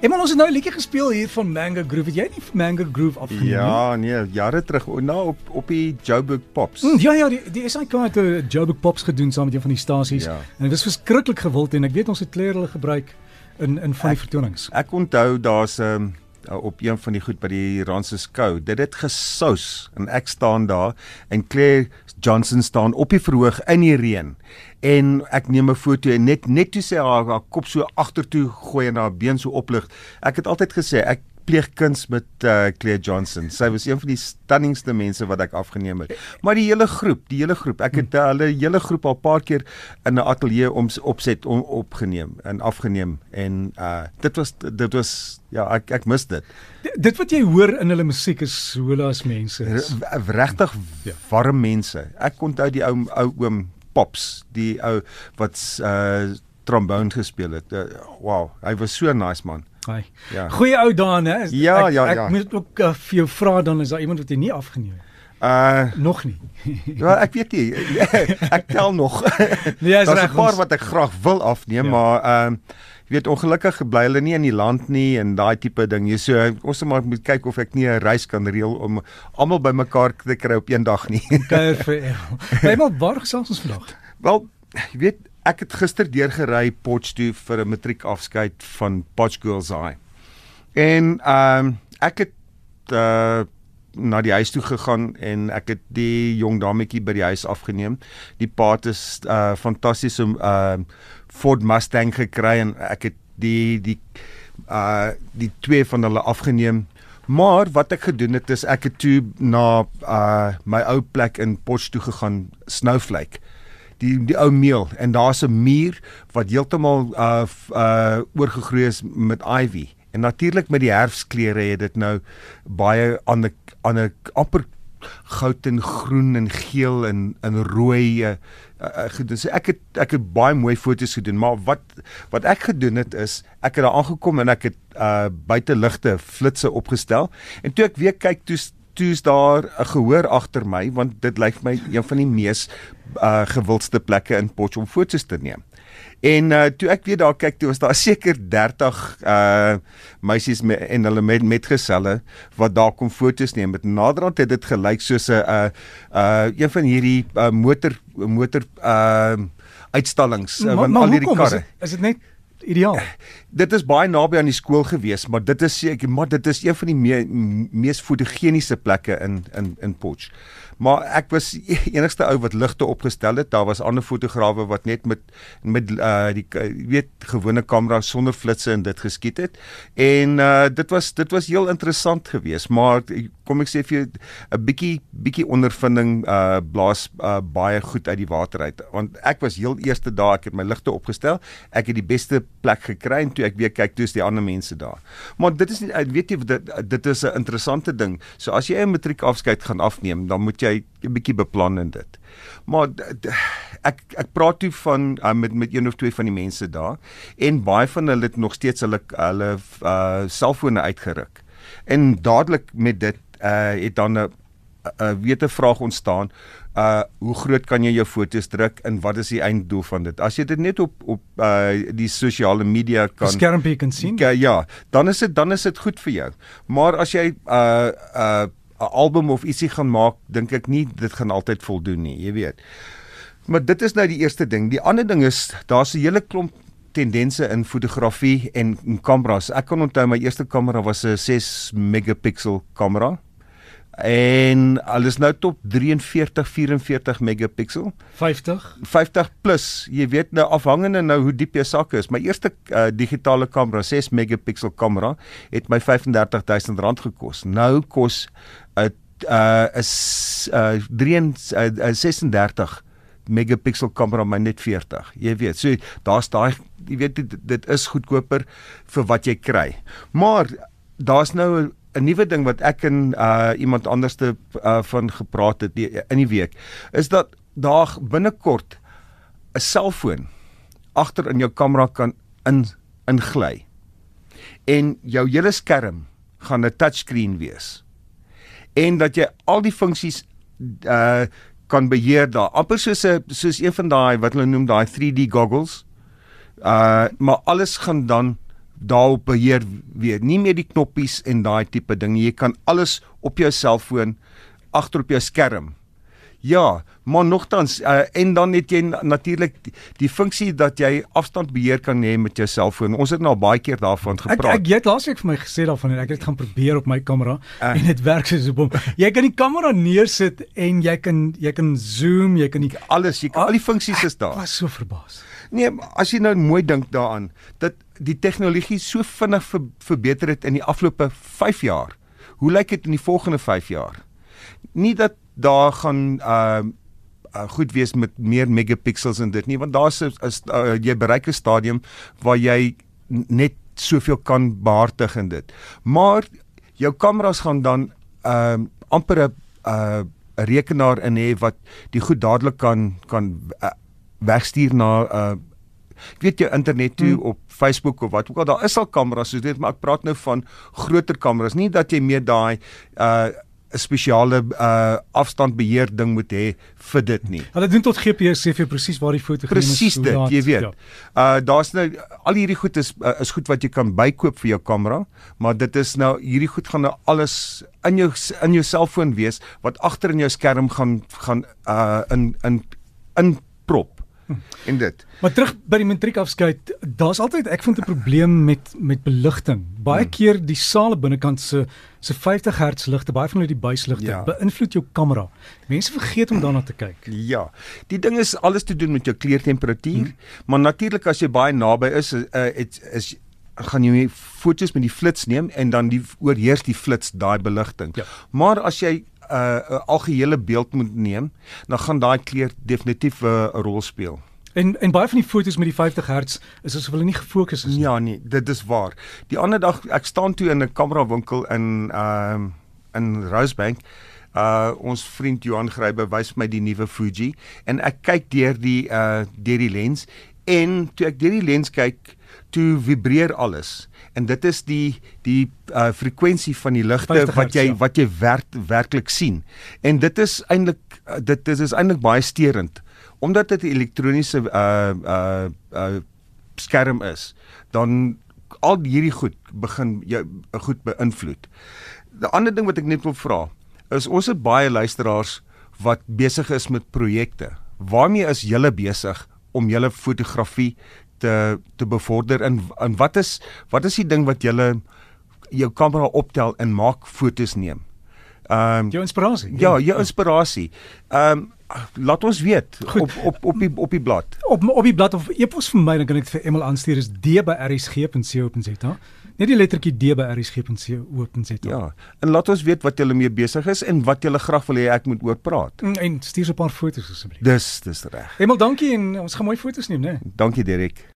Emma ons het nou 'n liedjie gespeel hier van Mango Groove. Het jy nie Mango Groove afgeneem? Ja, nee, jare terug, nou op op die Joburg Pops. Mm, ja ja, die die SAK het 'n Joburg Pops gedoen saam met een van die stasies Ja. en dit was verskriklik gewild en ek weet ons het kleer hulle gebruik in in van die vertonings. Ek onthou daar's 'n um, op een van die goed by die Randse skou. Dit het gesous en ek staan daar en Claire Johnson staan op die verhoog in die reën. En ek neem 'n foto en net net toe sy haar, haar kop so agtertoe gooi en haar been so oplig. Ek het altyd gesê ek pleeg kuns met uh, Claire Johnson. Sy was een van die stunningste mense wat ek afgeneem het. Maar die hele groep, die hele groep, ek het uh, hulle hele groep al 'n paar keer in 'n ateljee om opset om, opgeneem en afgeneem en uh dit was dit was ja, ek ek mis dit. D dit wat jy hoor in hulle musiek is hoe hulle as mense is. Regtig Ja. warm mense. Ek onthou die ou ou oom Pops, die ou wat uh trombone gespeel het. Uh, wow, hy was so 'n nice man. Ai. Ja. Goeie ou daan hè. Ja, ek, ja, ek ja. moet ook uh, vir jou vra dan is daar iemand wat jy nie afgeneem het? Uh Nog nie. ja, ek weet nie. ek tel nog. Nee, is Daar's reg, 'n paar wat ek graag wil afneem, Ja. ja. maar ehm uh, jy weet ongelukkig bly hulle nie in die land nie en daai tipe ding. Jy so ons moet maar moet kyk of ek nie 'n reis kan reël om almal bymekaar te kry op een dag nie. Kuier vir. Hey maar waar gesels ons vandag? Wel, jy weet ek het gister deurgery Potchefstroom vir 'n matriekafskeid van Potch Girls High. En ehm um, ek het uh na die huis toe gegaan en ek het die jong dametjie by die huis afgeneem. Die paat is uh fantasties om uh Ford Mustang gekry en ek het die die uh die twee van hulle afgeneem. Maar wat ek gedoen het is ek het toe na uh my ou plek in Potchefstroom toe gegaan, Snowflake die die ou meel en daar's 'n muur wat heeltemal uh uh oorgegroei is met ivy. En natuurlik met die herfskleure het dit nou baie aan 'n aan 'n amper goud en groen en geel en en rooi uh, uh, gedoen. So ek het ek het baie mooi foto's gedoen, maar wat wat ek gedoen het is ek het daar aangekom en ek het uh buiteligte flitsse opgestel en toe ek weer kyk toe toe's daar 'n gehoor agter my want dit lyk my een van die mees uh gewildste plekke in Potch om foto's te neem. En uh toe ek weer daar kyk, toe was daar seker 30 uh meisies met en hulle met metgeselle wat daar kom foto's neem. Met naderhand het dit gelyk soos 'n uh uh een van hierdie uh, motor motor uh uitstallings uh, van al hierdie karre. Is dit net ideaal? Dit is baie naby aan die skool gewees, maar dit is seker maar dit is een van die me, mees fotogeniese plekke in in in Potch. Maar ek was enigste ou wat ligte opgestel het. Daar was ander fotograwe wat net met met uh die weet gewone kamera sonder flitsse en dit geskiet het. En uh dit was dit was heel interessant geweest, maar kom ek sê vir jou 'n bietjie bietjie ondervinding uh blaas uh, baie goed uit die water uit. Want ek was heel eerste daar, ek het my ligte opgestel. Ek het die beste plek gekry en toe ek weer kyk, toe is die ander mense daar. Maar dit is nie weet jy dit dit is 'n interessante ding. So as jy 'n matriekafskeid gaan afneem, dan moet jy 'n bietjie beplan in dit. Maar ek ek praat toe van uh, met met een of twee van die mense daar en baie van hulle het nog steeds hulle hulle uh selfone uitgeruk. En dadelik met dit uh het dan 'n 'n weet 'n vraag ontstaan. Uh hoe groot kan jy jou foto's druk en wat is die einddoel van dit? As jy dit net op op uh die sosiale media Kan kan skermpie kan sien. Ja, ja, dan is dit dan is dit goed vir jou. Maar as jy uh uh 'n album of ietsie gaan maak, dink ek nie dit gaan altyd voldoen nie, jy weet. Maar dit is nou die eerste ding. Die ander ding is daar's 'n hele klomp tendense in fotografie en, en kameras. Ek kan onthou my eerste kamera was 'n 6 megapixel kamera. En alles nou tot 43 44 megapixel. 50. 50 plus. Jy weet nou afhangende nou hoe diep jou sak is. My eerste uh, digitale kamera, 6 megapixel kamera, het my R35000 gekos. Nou kos 'n uh is uh 3 uh, 36 megapixel kamera my net 40. Jy weet, so daar's daai jy weet dit, dit is goedkoper vir wat jy kry. Maar daar's nou 'n nuwe ding wat ek en uh iemand anderste uh van gepraat het die, in die week is dat daar binnekort 'n selfoon agter in jou kamera kan in ingly. En jou hele skerm gaan 'n touchscreen wees. En dat jy al die funksies uh kan beheer daar. Amper soos 'n soos een van daai wat hulle noem daai 3D goggles. Uh maar alles gaan dan daarop beheer weet. Nie meer die knoppies en daai tipe ding nie. Jy kan alles op jou selfoon agter op jou skerm. Ja, maar nogtans uh, en dan het jy natuurlik die, die funksie dat jy afstandbeheer kan hê met jou selfoon. Ons het nou baie keer daarvan gepraat. Ek ek jy het laasweek vir my gesê daarvan en ek het dit gaan probeer op my kamera uh. en dit werk soos op hom. Jy kan die kamera neersit en jy kan jy kan zoom, jy kan die, alles, jy kan al, al die funksies is daar. Ek was so verbaas. Nee, as jy nou mooi dink daaraan dat die tegnologie so vinnig ver, verbeter het in die afgelope 5 jaar. Hoe lyk dit in die volgende 5 jaar? Nie dat daar gaan uh, uh goed wees met meer megapixels en dit nie, want daar's is uh, jy bereik 'n stadium waar jy net soveel kan behartig in dit. Maar jou kameras gaan dan uh amper 'n uh 'n rekenaar in hê wat die goed dadelik kan kan uh, wegstuur na uh ek weet jou internet toe hmm. op Facebook of wat ook al daar is al kameras soos dit maar ek praat nou van groter kameras nie dat jy meer daai uh 'n spesiale uh afstandbeheer ding moet hê vir dit nie. Hulle doen tot GPS sê vir presies waar die foto geneem is. Presies dit, jy weet. Ja. Uh daar's nou al hierdie goed is uh, is goed wat jy kan bykoop vir jou kamera, maar dit is nou hierdie goed gaan nou alles in jou in jou selfoon wees wat agter in jou skerm gaan gaan uh in in in prop en dit. Maar terug by die matriekafskeid, daar's altyd ek vind 'n probleem met met beligting. Baie hmm. keer die sale binnekant se se 50 Hz ligte, baie van hulle die buisligte ja. beïnvloed jou kamera. Mense vergeet om daarna te kyk. Ja. Die ding is alles te doen met jou kleurtemperatuur, hmm. maar natuurlik as jy baie naby is, uh, het, is gaan jy foto's met die flits neem en dan die oorheers die flits daai beligting. Ja. Maar as jy 'n uh, algehele beeld moet neem, dan gaan daai kleur definitief 'n uh, rol speel. En en baie van die foto's met die 50 Hz is asof hulle nie gefokus is nie. Ja nee, dit is waar. Die ander dag ek staan toe in 'n kamerawinkel in ehm uh, in Rosebank. Uh ons vriend Johan Grybe wys my die nuwe Fuji en ek kyk deur die uh deur die lens en toe ek deur die lens kyk toe vibreer alles en dit is die die uh frekwensie van die ligte wat jy ja. wat jy werk werklik sien en dit is eintlik uh, dit, dit is eintlik baie sterend omdat dit 'n elektroniese uh uh uh skerm is dan al hierdie goed begin jou goed beïnvloed. Die ander ding wat ek net wil vra is ons het baie luisteraars wat besig is met projekte. Waarmee is julle besig om julle fotografie te te bevorder en en wat is wat is die ding wat jy jou kamera optel en maak fotos neem? Ehm um, jou inspirasie. Ja, jou inspirasie. Ehm um, laat ons weet Goed. op op op die op die blad. Op op die blad of epos vir my dan kan ek vir Emel aanstuur is d@rsg.co.za. Net die lettertjie d by rsg.co.za. Ja. En laat ons weet wat julle mee besig is en wat julle graag wil hê ek moet oor praat. Mm, en stuur 'n paar foto's asseblief. Dis dis reg. Emel, dankie en ons gaan mooi foto's neem, né? Dankie Derek.